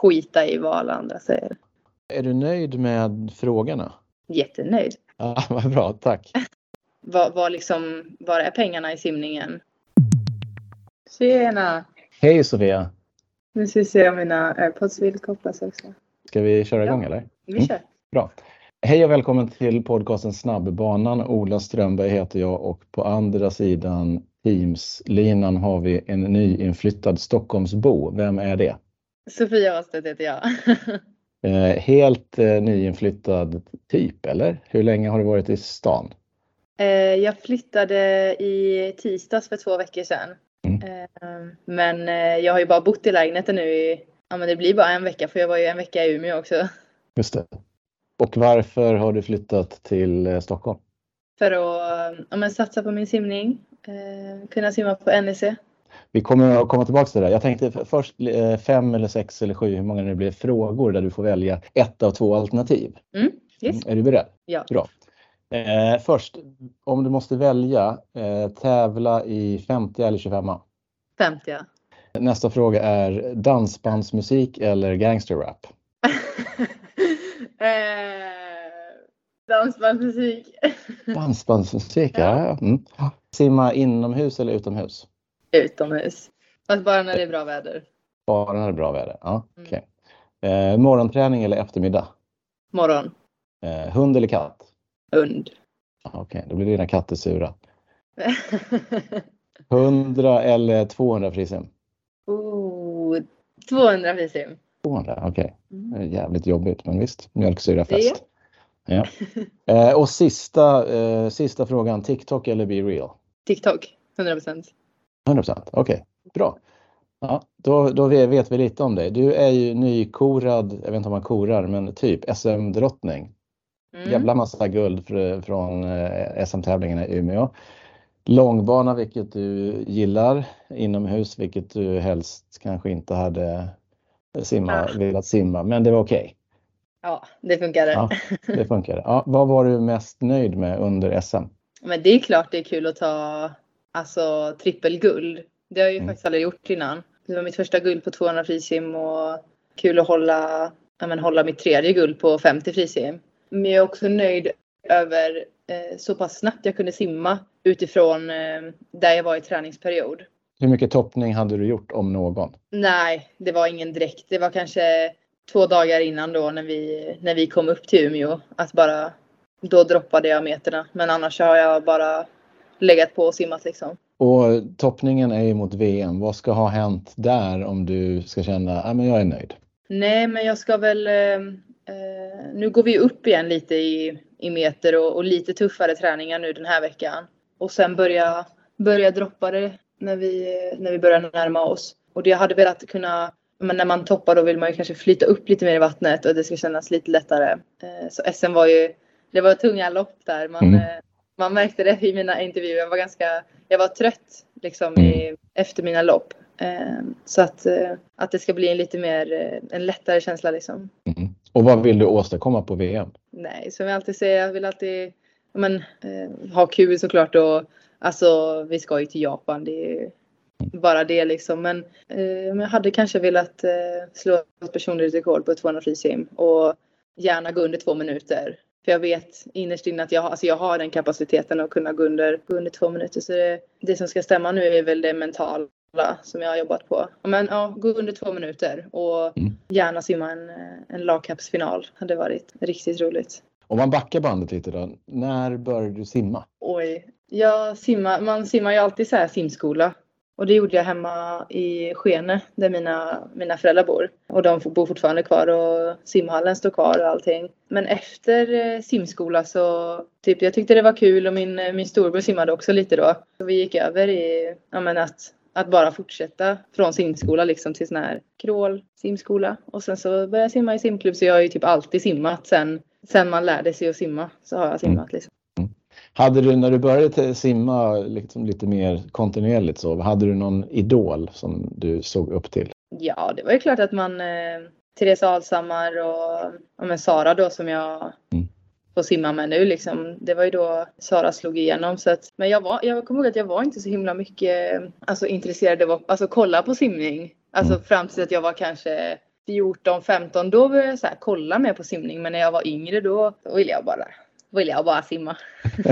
skita i vad alla andra säger. Är du nöjd med frågorna? Jättenöjd. Ja, vad bra, tack. Vad, vad liksom, var är pengarna i simningen? Tjena! Hej Sofia! Nu ska vi se om mina airpods vill kopplas också. Ska vi köra igång Ja. eller? Vi kör. Bra. Hej och välkommen till podcasten Snabbbanan. Ola Strömberg heter jag och på andra sidan Teams-linan har vi en nyinflyttad Stockholmsbo. Vem är det? Sofia Åstedt heter jag. Eh, helt eh, nyinflyttad typ, eller? Hur länge har du varit i stan? Eh, jag flyttade i tisdags för två veckor sedan. Mm. Eh, Men jag har ju bara bott i lägenheten nu i, ja men det blir bara en vecka för jag var ju en vecka i Umeå också. Just det. Och varför har du flyttat till Stockholm? För att ja, men satsa på min simning. Kunna simma på NEC. Vi kommer att komma tillbaka till det där. Jag tänkte först eh, fem eller sex eller sju, hur många det blir, frågor där du får välja ett av två alternativ. Mm, yes. Är du beredd? Ja. Bra. Eh, först, om du måste välja, eh, tävla i 50 eller 25 50 ja. Nästa fråga är dansbandsmusik eller gangsterrap? eh, dansbandsmusik. Dansbandsmusik, ja. ja. Mm. Simma inomhus eller utomhus? Utomhus. Fast bara när det är bra väder. Bara när det är bra väder? Ja, Mm. okej. Eh, morgonträning eller eftermiddag? Morgon. Eh, hund eller katt? Hund. Okej, då blir dina katter sura. 100 eller 200 frisim? oh, 200 frisim. 200, okej. Mm. Det är jävligt jobbigt, men visst. Mjölksyrafest. Ja. Eh, och sista, eh, sista frågan, TikTok eller Be Real? TikTok. 100 procent. 100 procent, okej. Bra. Ja, då, då vet vi lite om dig. Du är ju nykorad, jag vet inte om man korar, men typ SM-drottning. Mm. Jävla massa guld fr- från eh, SM-tävlingarna i Umeå. Långbana, vilket du gillar. Inomhus, vilket du helst kanske inte hade simma, Ah. velat simma, men det var okej. Ja, det funkade. Ja, det funkar. Ja, vad var du mest nöjd med under SM? Men det är klart det är kul att ta alltså, trippelguld. Det har jag ju Mm. faktiskt aldrig gjort innan. Det var mitt första guld på 200 frisim och kul att hålla, ja, men, hålla mitt tredje guld på 50 frisim. Men jag är också nöjd över eh, så pass snabbt jag kunde simma utifrån eh, där jag var i träningsperiod. Hur mycket toppning hade du gjort om någon? Nej, det var ingen direkt. Det var kanske två dagar innan då när vi, när vi kom upp till Umeå. Att bara, då droppade jag meterna. Men annars har jag bara legat på och simmat liksom. Och toppningen är ju mot VM. Vad ska ha hänt där om du ska känna att jag är nöjd? Nej, men jag ska väl... Eh, eh, nu går vi upp igen lite i, i meter och, och lite tuffare träningar nu den här veckan. Och sen börja, börja droppa det när vi, när vi börjar närma oss. Och det jag hade velat kunna... Men när man toppar då vill man ju kanske flyta upp lite mer i vattnet och det ska kännas lite lättare. Eh, så SM var ju... Det var tunga lopp där. Man, Mm. Man märkte det i mina intervjuer. Jag var ganska... Jag var trött liksom i, efter mina lopp. Eh, Så att, eh, att det ska bli en lite mer, eh, en lättare känsla liksom. Mm. Och vad vill du åstadkomma på VM? Nej, som jag alltid säger, jag vill alltid men, eh, ha kul såklart och alltså vi ska ju till Japan, det är ju bara det liksom. Men, jag hade kanske velat slå ett personligt rekord på 200 frisim och gärna gå under två minuter. För jag vet innerst inne att jag, har- alltså jag har den kapaciteten att kunna gå under, gå under två minuter. Så det, det som ska stämma nu är väl det mentala som jag har jobbat på. Men ja, gå under två minuter och Mm. gärna simma en, en lagkappsfinal. Hade varit riktigt roligt. Om man backar bandet lite då. När började du simma? Oj. Jag simmar, man simmar ju alltid så här simskola. Och det gjorde jag hemma i Skene där mina, mina föräldrar bor. Och de bor fortfarande kvar och simhallen står kvar och allting. Men efter eh, simskola så typ jag tyckte det var kul och min, eh, min storebror simmade också lite då. Så vi gick över i ja, men att, att bara fortsätta från simskola liksom till sån här crawl simskola. Och sen så började jag simma i simklubb så jag har ju typ alltid simmat sen, sen man lärde sig att simma. Så har jag simmat liksom. Hade du när du började simma liksom lite mer kontinuerligt så, hade du någon idol som du såg upp till? Ja, det var ju klart att man eh, Therese Alshammar och ja, men Sara då som jag Mm. får simma med nu liksom. Det var ju då Sara slog igenom så att, men jag var, jag kommer ihåg att jag var inte så himla mycket alltså intresserad av att alltså, kolla på simning. Alltså Mm. fram till att jag var kanske 14, 15 då började jag så här, kolla mer på simning. Men när jag var yngre då, då ville jag bara, ville jag bara simma.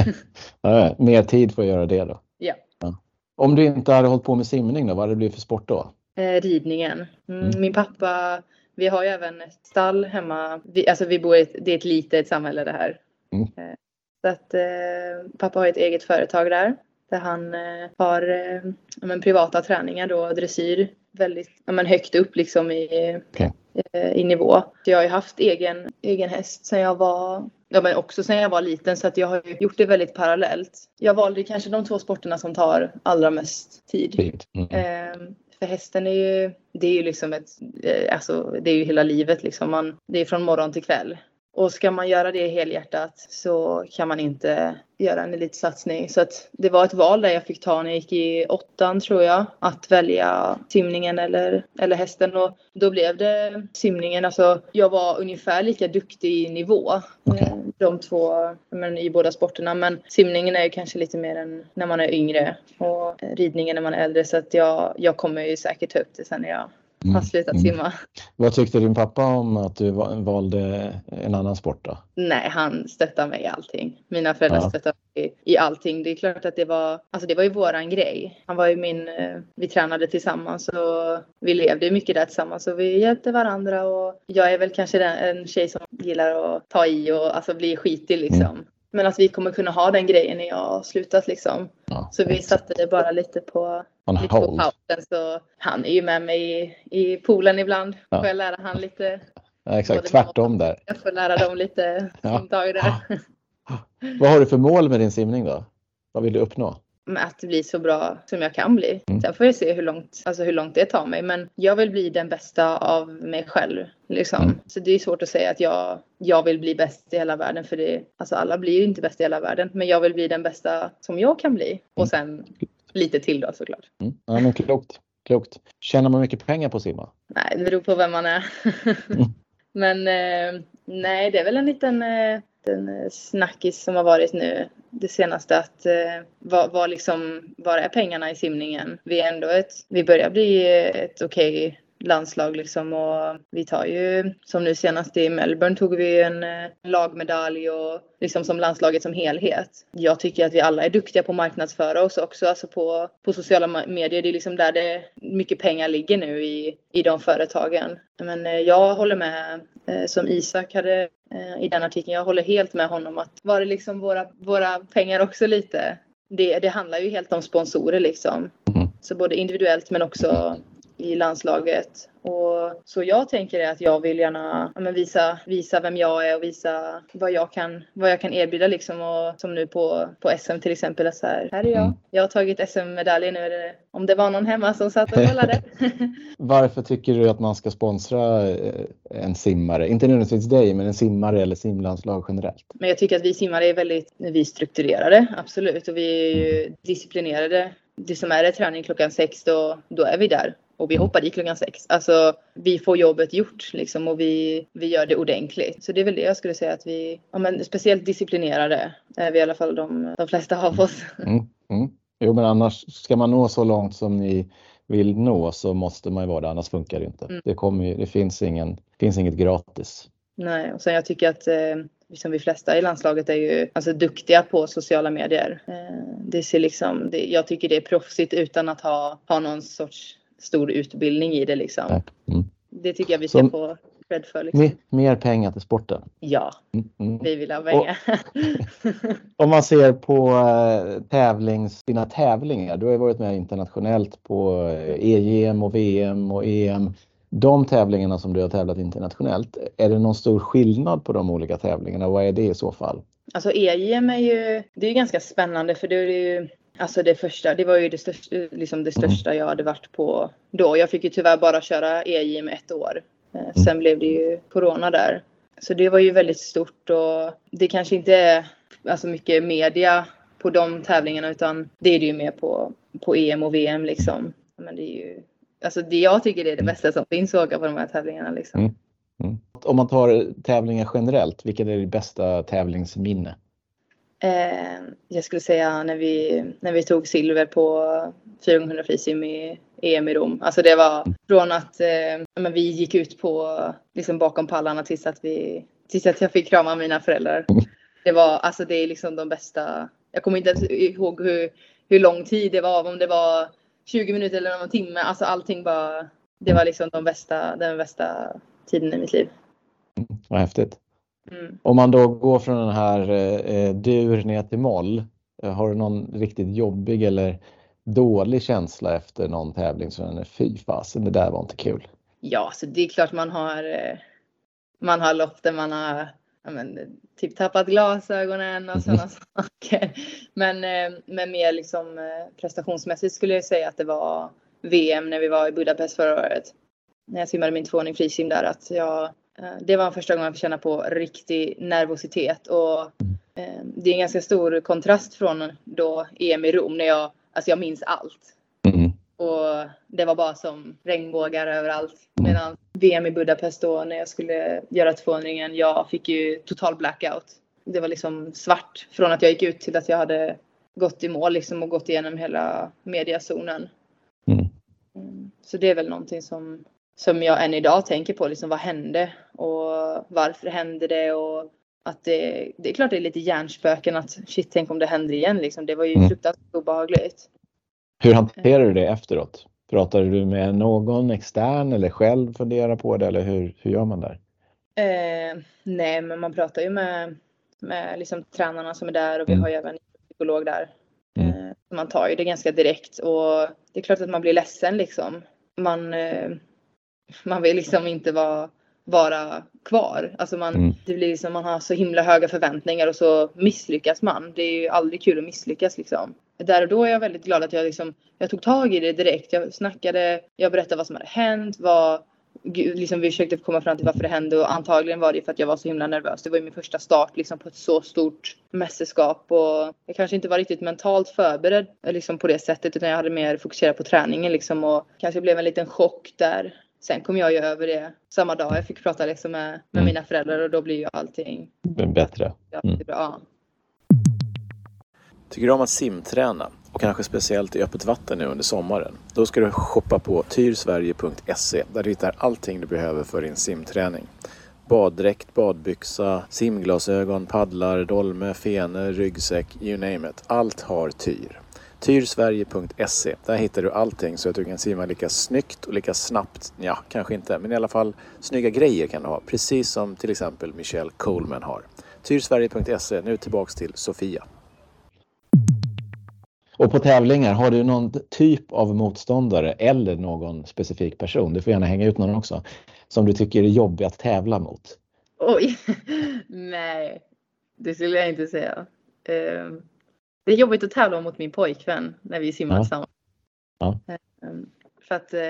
ja, mer tid för att göra det då? Ja. ja. Om du inte hade hållit på med simning då, vad hade det blivit för sport då? Eh, ridningen. Mm, mm. Min pappa, vi har ju även ett stall hemma. Vi, alltså vi bor i ett, det är ett litet samhälle det här. Mm. Eh, så att eh, pappa har ett eget företag där. Där han eh, har eh, men, privata träningar då, dressyr väldigt men, högt upp liksom i, okay. eh, i nivå. Så jag har ju haft egen, egen häst sen jag var Ja men också sen jag var liten så att jag har gjort det väldigt parallellt. Jag valde kanske de två sporterna som tar allra mest tid. Mm. För hästen är ju, det är ju liksom ett, eh, alltså det är ju hela livet liksom. Man, det är från morgon till kväll. Och ska man göra det helhjärtat så kan man inte göra en elitsatsning. Så att det var ett val där jag fick ta när jag gick i åttan tror jag. Att välja simningen eller, eller hästen. Och då blev det simningen. Alltså jag var ungefär lika duktig i nivå. Okay. Eh, de två men, i båda sporterna. Men simningen är kanske lite mer än när man är yngre. Och ridningen när man är äldre. Så att jag, jag kommer ju säkert ta upp det sen när jag. Har slutat mm. simma. Vad tyckte din pappa om att du valde en annan sport då? Nej, han stöttade mig i allting. Mina föräldrar ja. stöttade mig i allting. Det är klart att det var, alltså det var ju våran grej. Han var ju min, eh, vi tränade tillsammans och vi levde mycket där tillsammans och vi hjälpte varandra och jag är väl kanske en tjej som gillar att ta i och alltså bli skitig liksom. Mm. Men att vi kommer kunna ha den grejen när jag har slutat liksom. Ja, så vi satte det bara lite på, på pausen. Så han är ju med mig i, i poolen ibland. Ja. Får jag lära han lite. Ja, exakt, tvärtom där. Jag får lära dem lite simtag där. Vad har du för mål med din simning då? Vad vill du uppnå? att bli så bra som jag kan bli. Mm. Sen får jag se hur långt, alltså hur långt det tar mig. Men jag vill bli den bästa av mig själv. Liksom. Mm. Så det är svårt att säga att jag, jag vill bli bäst i hela världen. För det, alltså alla blir ju inte bäst i hela världen. Men jag vill bli den bästa som jag kan bli. Och mm. sen lite till då såklart. Mm. Ja, men klokt. klokt. Tjänar man mycket pengar på att simma? Nej, det beror på vem man är. Mm. men eh, nej, det är väl en liten eh, en eh, snackis som har varit nu det senaste att eh, vad, vad, liksom, var är pengarna i simningen? Vi är ändå ett, vi börjar bli ett okej okay landslag liksom och vi tar ju som nu senast i Melbourne tog vi en eh, lagmedalj och liksom som landslaget som helhet. Jag tycker att vi alla är duktiga på att marknadsföra oss också, alltså på, på sociala medier. Det är liksom där det mycket pengar ligger nu i, i de företagen. Men eh, jag håller med eh, som Isak hade i den artikeln. Jag håller helt med honom att var det liksom våra, våra pengar också lite det, det handlar ju helt om sponsorer liksom. Mm. Så både individuellt men också i landslaget. Och så jag tänker att jag vill gärna ja, visa, visa vem jag är och visa vad jag kan, vad jag kan erbjuda liksom. Och som nu på, på SM till exempel. Att så här, här är jag. Mm. Jag har tagit SM-medaljer nu. Det, om det var någon hemma som satt och kollade. Varför tycker du att man ska sponsra eh, en simmare? Inte nödvändigtvis dig, men en simmare eller simlandslag generellt? Men jag tycker att vi simmare är väldigt vi är strukturerade, absolut. Och vi är ju mm. disciplinerade. Det som är träning klockan sex, då, då är vi där och vi hoppar dit klockan sex. Alltså vi får jobbet gjort liksom och vi, vi gör det ordentligt. Så det är väl det jag skulle säga att vi, ja men speciellt disciplinerade är vi i alla fall de, de flesta av oss. Mm, mm. Jo men annars ska man nå så långt som ni vill nå så måste man ju vara det, annars funkar det inte. Mm. Det, kommer, det finns, ingen, finns inget gratis. Nej, och sen jag tycker att eh, som vi flesta i landslaget är ju alltså, duktiga på sociala medier. Eh, det ser liksom, det, jag tycker det är proffsigt utan att ha, ha någon sorts stor utbildning i det liksom. Mm. Det tycker jag vi ska få cred för. Liksom. Mer, mer, pengar till sporten? Ja, mm, mm. vi vill ha pengar. Och, om man ser på äh, tävlings, dina tävlingar, du har ju varit med internationellt på EJM och VM och EM. De tävlingarna som du har tävlat internationellt, är det någon stor skillnad på de olika tävlingarna? Vad är det i så fall? Alltså EJM är ju, det är ganska spännande för det är ju Alltså det första, det var ju det största, liksom det mm. största jag hade varit på då. Jag fick ju tyvärr bara köra EJM ett år. Eh, mm. Sen blev det ju corona där. Så det var ju väldigt stort och det kanske inte är alltså mycket media på de tävlingarna utan det är det ju mer på, på EM och VM liksom. Men det är ju, alltså det jag tycker det är det mm. bästa som finns att åka på de här tävlingarna liksom. Mm. Mm. Om man tar tävlingar generellt, vilket är ditt bästa tävlingsminne? Eh, jag skulle säga när vi, när vi tog silver på 400 frisim i EM i Rom. Alltså det var från att eh, men vi gick ut på liksom bakom pallarna tills att vi tills att jag fick krama mina föräldrar. Det var alltså det är liksom de bästa. Jag kommer inte ens ihåg hur, hur lång tid det var, om det var 20 minuter eller någon timme. Alltså allting bara. Det var liksom de bästa, den bästa tiden i mitt liv. Vad häftigt. Mm. Om man då går från den här eh, dur ner till moll. Eh, har du någon riktigt jobbig eller dålig känsla efter någon tävling så den är fy fasen, det där var inte kul? Ja, så det är klart man har. Eh, man har lopp där man har men, typ tappat glasögonen och sådana saker. Men, eh, men mer liksom eh, prestationsmässigt skulle jag säga att det var VM när vi var i Budapest förra året. När jag simmade min tvååring frisim där att jag eh, det var första gången jag fick känna på riktig nervositet och det är en ganska stor kontrast från då EM i Rom när jag, alltså jag minns allt. Och det var bara som regnbågar överallt. Medan VM i Budapest då när jag skulle göra 200 jag fick ju total blackout. Det var liksom svart från att jag gick ut till att jag hade gått i mål liksom och gått igenom hela mediazonen. Mm. mm. Så det är väl någonting som, som jag än idag tänker på. Liksom, vad hände och varför hände det? Och att det, det är klart det är lite hjärnspöken att shit, tänk om det händer igen. Liksom. Det var ju mm. fruktansvärt obehagligt. Hur hanterar du det efteråt? Pratar du med någon extern eller själv funderar på det eller hur, hur gör man där? Eh, nej, men man pratar ju med, med liksom tränarna som är där och vi mm. har ju även en psykolog där. Mm. Eh, man tar ju det ganska direkt och det är klart att man blir ledsen liksom. Man, eh, man vill liksom inte vara, vara kvar. Alltså man, mm. det blir liksom, man har så himla höga förväntningar och så misslyckas man. Det är ju aldrig kul att misslyckas liksom där och då är jag väldigt glad att jag liksom, jag tog tag i det direkt. Jag snackade, jag berättade vad som hade hänt, vad, liksom vi försökte komma fram till varför det hände och antagligen var det för att jag var så himla nervös. Det var ju min första start liksom på ett så stort mästerskap och jag kanske inte var riktigt mentalt förberedd liksom på det sättet utan jag hade mer fokuserat på träningen liksom och kanske blev en liten chock där. Sen kom jag ju över det samma dag. Jag fick prata liksom med, med mm. mina föräldrar och då blir ju allting bättre. Mm. Bra. Tycker du om att simträna och kanske speciellt i öppet vatten nu under sommaren? Då ska du shoppa på tyrsverige.se där du hittar allting du behöver för din simträning. Baddräkt, badbyxa, simglasögon, paddlar, dolme, fenor, ryggsäck, you name it. Allt har Tyr. Tyrsverige.se. Där hittar du allting så att du kan simma lika snyggt och lika snabbt. Ja, kanske inte, men i alla fall snygga grejer kan du ha. Precis som till exempel Michelle Coleman har. Tyrsverige.se. Nu tillbaks till Sofia. Och på tävlingar, har du någon typ av motståndare eller någon specifik person, du får gärna hänga ut någon också, som du tycker är jobbig att tävla mot? Oj, nej, det skulle jag inte säga. Ehm, det är jobbigt att tävla mot min pojkvän när vi simmar ja. tillsammans. Ja. Ehm, för att, eh,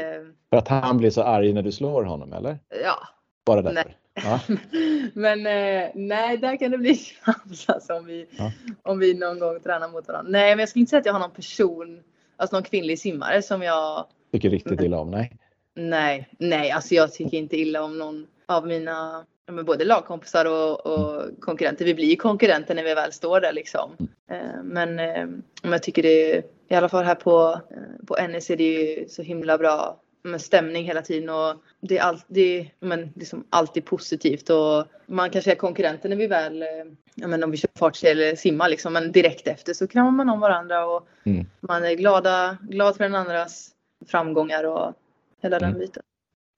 för att han blir så arg när du slår honom eller? Ja. Bara därför? Nej. Ja. Men eh, nej, där kan det bli tjafs alltså, om, vi, ja. om vi någon gång tränar mot varandra. Nej, men jag skulle inte säga att jag har någon person, alltså någon kvinnlig simmare som jag tycker riktigt illa om. Nej. Nej, nej, alltså jag tycker inte illa om någon av mina men både lagkompisar och, och konkurrenter. Vi blir ju konkurrenter när vi väl står där liksom. Mm. Eh, men eh, jag tycker det är, i alla fall här på, eh, på är det ju så himla bra med stämning hela tiden och det är, all, det är men, liksom alltid positivt och man kanske är konkurrenter när vi väl, eh, ja, men om vi kör fartserie eller simmar liksom, men direkt efter så kramar man om varandra och mm. man är glada, glad för den andras framgångar och hela mm. den biten.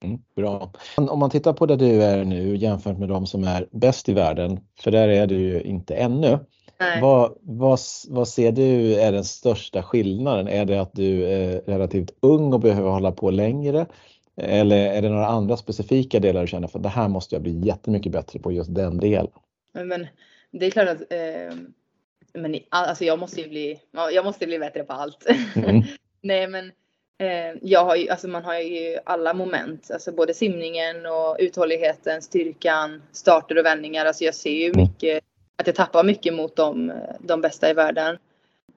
Mm, bra. Om man tittar på där du är nu jämfört med de som är bäst i världen, för där är du ju inte ännu. Vad, vad, vad ser du är den största skillnaden? Är det att du är relativt ung och behöver hålla på längre? Eller är det några andra specifika delar du känner för det här måste jag bli jättemycket bättre på just den delen? Men det är klart att eh, men, alltså jag måste ju bli, jag måste bli bättre på allt. Mm. Nej men eh, jag har ju, alltså man har ju alla moment, alltså både simningen och uthålligheten, styrkan, starter och vändningar. Alltså jag ser ju mm. mycket att jag tappar mycket mot de, de bästa i världen.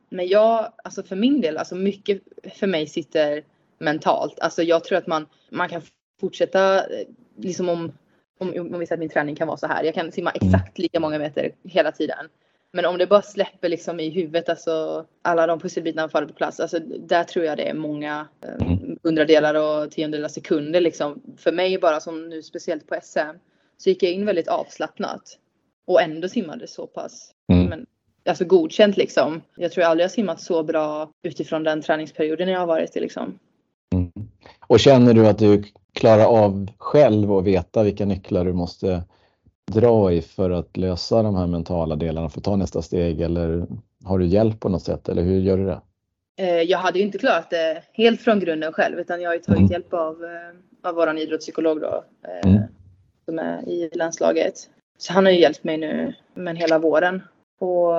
Men jag, alltså för min del, alltså mycket för mig sitter mentalt. Alltså jag tror att man, man kan fortsätta, liksom om, om, om vi säger att min träning kan vara så här. Jag kan simma mm. exakt lika många meter hela tiden. Men om det bara släpper liksom i huvudet, alltså alla de pusselbitarna faller på plats. Alltså där tror jag det är många eh, Mm. hundradelar och tiondelar sekunder liksom. För mig bara som nu speciellt på SM så gick jag in väldigt avslappnat. Och ändå simmade så pass Mm. men, alltså godkänt liksom. Jag tror jag aldrig har simmat så bra utifrån den träningsperioden jag har varit i liksom. Mm. Och känner du att du klarar av själv och veta vilka nycklar du måste dra i för att lösa de här mentala delarna för att ta nästa steg eller har du hjälp på något sätt eller hur gör du det? Eh, jag hade ju inte klarat det helt från grunden själv utan jag har ju tagit Mm. hjälp av, eh, av våran idrottspsykolog då. Eh, Mm. Som är i landslaget. Så han har ju hjälpt mig nu men hela våren. Och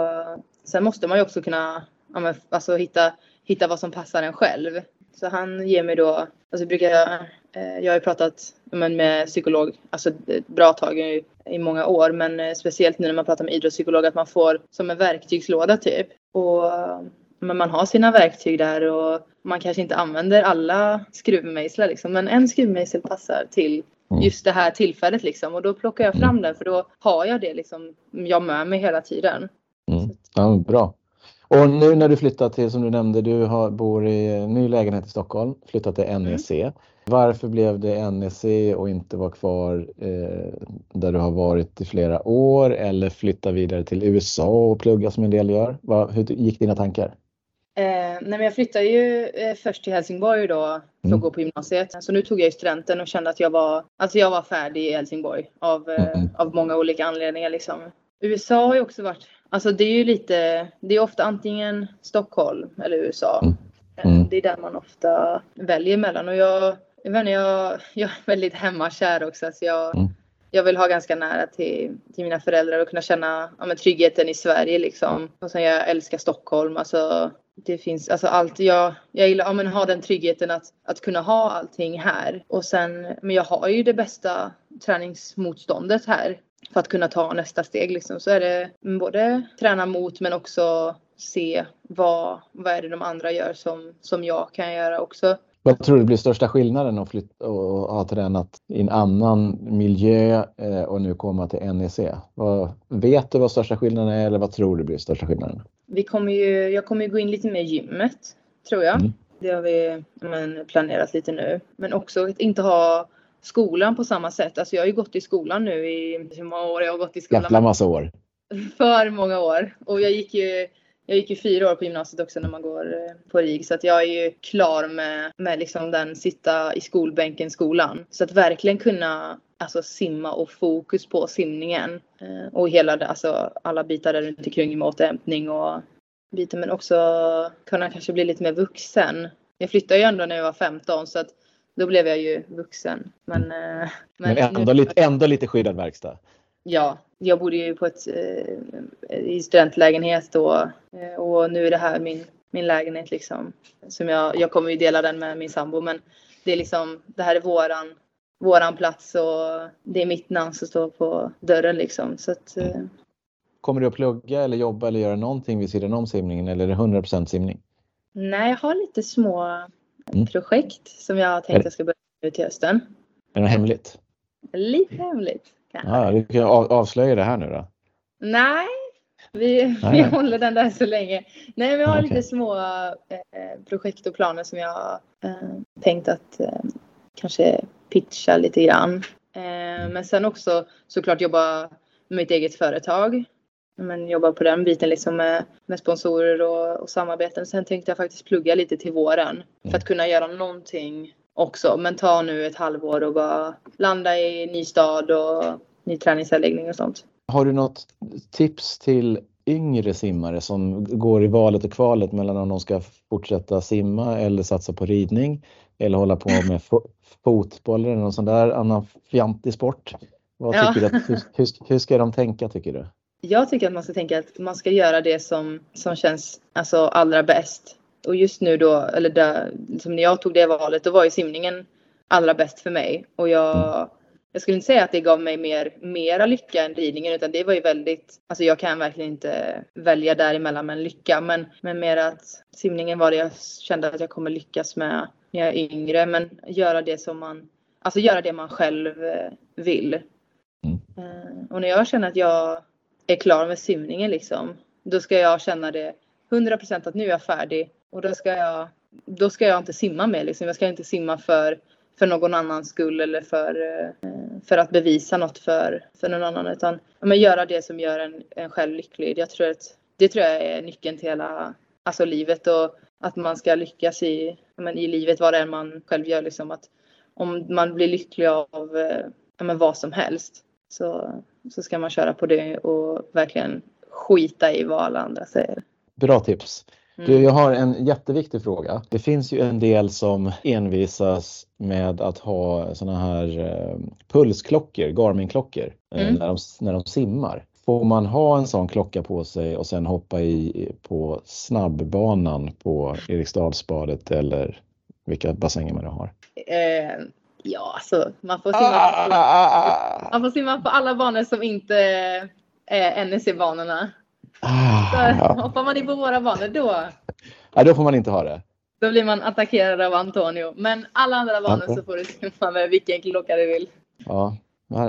sen måste man ju också kunna ja, men, alltså, hitta, hitta vad som passar en själv. Så han ger mig då, alltså brukar jag, eh, jag har ju pratat men, med psykolog, alltså ett bra tag i, i många år, men eh, speciellt nu när man pratar med idrottspsykolog att man får som en verktygslåda typ. Och men man har sina verktyg där och man kanske inte använder alla skruvmejslar liksom, men en skruvmejsel passar till just det här tillfället liksom och då plockar jag fram den för då har jag det liksom jag med mig hela tiden. Mm. Ja, bra. Och nu när du flyttat till, som du nämnde, du har, bor i ny lägenhet i Stockholm, flyttat till NEC. Varför blev det NEC och inte vara kvar eh, där du har varit i flera år eller flytta vidare till USA och plugga som en del gör? Vad, hur gick dina tankar? Eh, nej men jag flyttade ju eh, först till Helsingborg då för Mm. att gå på gymnasiet. Så nu tog jag ju studenten och kände att jag var, alltså jag var färdig i Helsingborg av, eh, Mm. av många olika anledningar liksom. USA har ju också varit, alltså det är ju lite, det är ofta antingen Stockholm eller USA. Mm. Eh, Mm. Det är där man ofta väljer mellan och jag, jag vet inte, jag, jag är väldigt hemmakär också så jag, Mm. jag vill ha ganska nära till, till mina föräldrar och kunna känna ja, tryggheten i Sverige liksom. Och sen jag älskar Stockholm. Alltså, det finns alltså allt. Jag, jag gillar ja, men, ha den tryggheten att, att kunna ha allting här. Och sen, men jag har ju det bästa träningsmotståndet här. För att kunna ta nästa steg liksom. Så är det både träna mot men också se vad, vad är det de andra gör som, som jag kan göra också. Vad tror du blir största skillnaden att flytta och ha tränat i en annan miljö eh, och nu komma till NEC? Vad, vet du vad största skillnaden är eller vad tror du blir största skillnaden? Vi kommer ju, jag kommer ju gå in lite mer i gymmet, tror jag. Mm. Det har vi men, planerat lite nu. Men också att inte ha skolan på samma sätt. Alltså jag har ju gått i skolan nu i hur många år jag har gått i skolan? Jävla massa år. För många år. Och jag gick ju jag gick ju fyra år på gymnasiet också när man går eh, på RIG så att jag är ju klar med, med liksom den sitta i skolbänken skolan. Så att verkligen kunna alltså simma och fokus på simningen. Eh, och hela det, alltså alla bitar där runt omkring med återhämtning och bitar men också kunna kanske bli lite mer vuxen. Jag flyttade ju ändå när jag var 15 så att då blev jag ju vuxen. Men, eh, Men ändå, nu- lite, ändå lite skyddad verkstad. Ja, jag bodde ju på ett, eh, i studentlägenhet då eh, och nu är det här min, min lägenhet liksom. Som jag, jag kommer ju dela den med min sambo men det är liksom, det här är våran, våran plats och det är mitt namn som står på dörren liksom. Så att, eh, Kommer du att plugga eller jobba eller göra någonting vid sidan om simningen eller är det 100% simning? nej, jag har lite små Mm. projekt som jag har Är tänkt det- jag ska börja med till hösten. Är det hemligt? Lite hemligt. Ja, du kan av, avslöja det här nu då. Nej, vi, vi Nej. håller den där så länge. Nej, jag har Okej. lite små eh, projekt och planer som jag har eh, tänkt att eh, kanske pitcha lite grann. Eh, men sen också såklart jobba med mitt eget företag. Men jobba på den biten liksom med, med sponsorer och, och samarbeten. Sen tänkte jag faktiskt plugga lite till våren för att kunna göra någonting också. Men ta nu ett halvår och bara landa i ny stad och ny träningsanläggning och sånt. Har du något tips till yngre simmare som går i valet och kvalet mellan om de ska fortsätta simma eller satsa på ridning eller hålla på med fo- fotboll eller någon sån där annan fjantig sport? Vad Ja. tycker du att, hur, hur, hur ska de tänka tycker du? Jag tycker att man ska tänka att man ska göra det som, som känns alltså, allra bäst. Och just nu då, eller där, liksom när jag tog det valet, då var ju simningen allra bäst för mig. Och jag, jag skulle inte säga att det gav mig mer, mera lycka än ridningen, utan det var ju väldigt, alltså jag kan verkligen inte välja däremellan med en lycka, men, men mer att simningen var det jag kände att jag kommer lyckas med när jag är yngre, men göra det som man, alltså göra det man själv eh, vill. Mm. Eh, Och när jag känner att jag är klar med simningen liksom. då ska jag känna det 100% att nu är jag färdig och då ska jag, då ska jag inte simma mer liksom. Jag ska inte simma för, för någon annans skull eller för, eh, för att bevisa något för, för någon annan utan men göra det som gör en, en själv lycklig. Jag tror att det tror jag är nyckeln till hela alltså livet och att man ska lyckas i, men, i livet vad det är man själv gör liksom att om man blir lycklig av eh, men, vad som helst så, så ska man köra på det och verkligen skita i vad alla andra säger. Bra tips. Du, mm. jag har en jätteviktig fråga. Det finns ju en del som envisas med att ha såna här eh, pulsklockor, Garmin-klockor, eh, mm. när, de, när de simmar. Får man ha en sån klocka på sig och sen hoppa i på snabbbanan på Eriksdalsbadet eller vilka bassänger man nu har? Eh, ja, alltså man får, simma på, ah! man får simma på alla banor som inte är NEC-banorna. Ah, ja. Hoppar man in på våra banor då... Ja, då får man inte ha det. Då blir man attackerad av Antonio. Men alla andra banor så får du simma med vilken klocka du vill. Ja,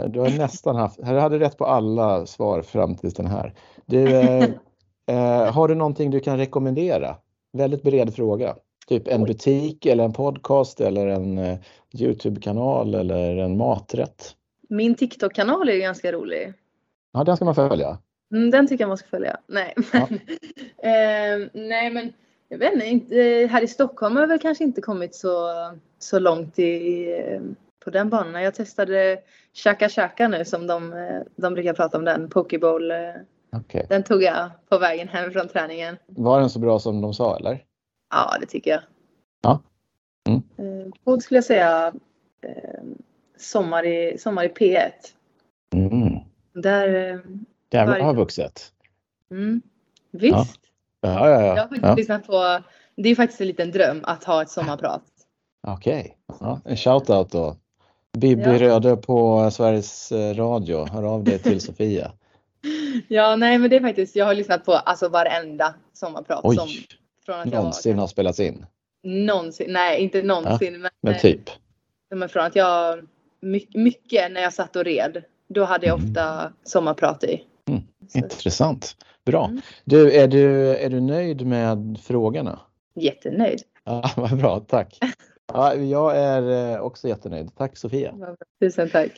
du har nästan haft... Du hade rätt på alla svar fram tills den här. Du, eh, eh, har du någonting du kan rekommendera? Väldigt bred fråga. Typ en butik eller en podcast eller en eh, Youtube-kanal eller en maträtt. Min TikTok-kanal är ganska rolig. Ja, den ska man följa. Mm, den tycker jag man ska följa. Nej, men, eh, nej, men jag vet inte. Här i Stockholm har jag väl kanske inte kommit så, så långt i, på den banan. Jag testade Chaka Chaka nu som de, de brukar prata om den, Pokeball. Okay. Den tog jag på vägen hem från träningen. Var den så bra som de sa eller? Ja, det tycker jag. Ja. Mm. Eh, skulle jag säga eh, sommar, i, sommar i P1. Mm. Där, varje... har vuxit. Mm. Visst. Ja. Ja, ja, ja. Jag har faktiskt ja. lyssnat på, det är faktiskt en liten dröm att ha ett sommarprat. Okej, okay. ja, en shoutout då. Bibi ja. Röde på Sveriges eh, Radio, hör av dig till Sofia. Ja, nej men det är faktiskt, jag har lyssnat på alltså varenda sommarprat Oj. som från att någonsin jag var, har spelats in? Någonsin, nej inte någonsin. Ja, men, men typ? Men från att jag, mycket när jag satt och red, då hade jag mm. ofta mm. sommarprat i. Intressant. Bra. Mm. Du, är du, är du nöjd med frågorna? Jättenöjd. Ja, vad bra, tack. Ja, jag är eh, också jättenöjd. Tack Sofia. Tusen tack.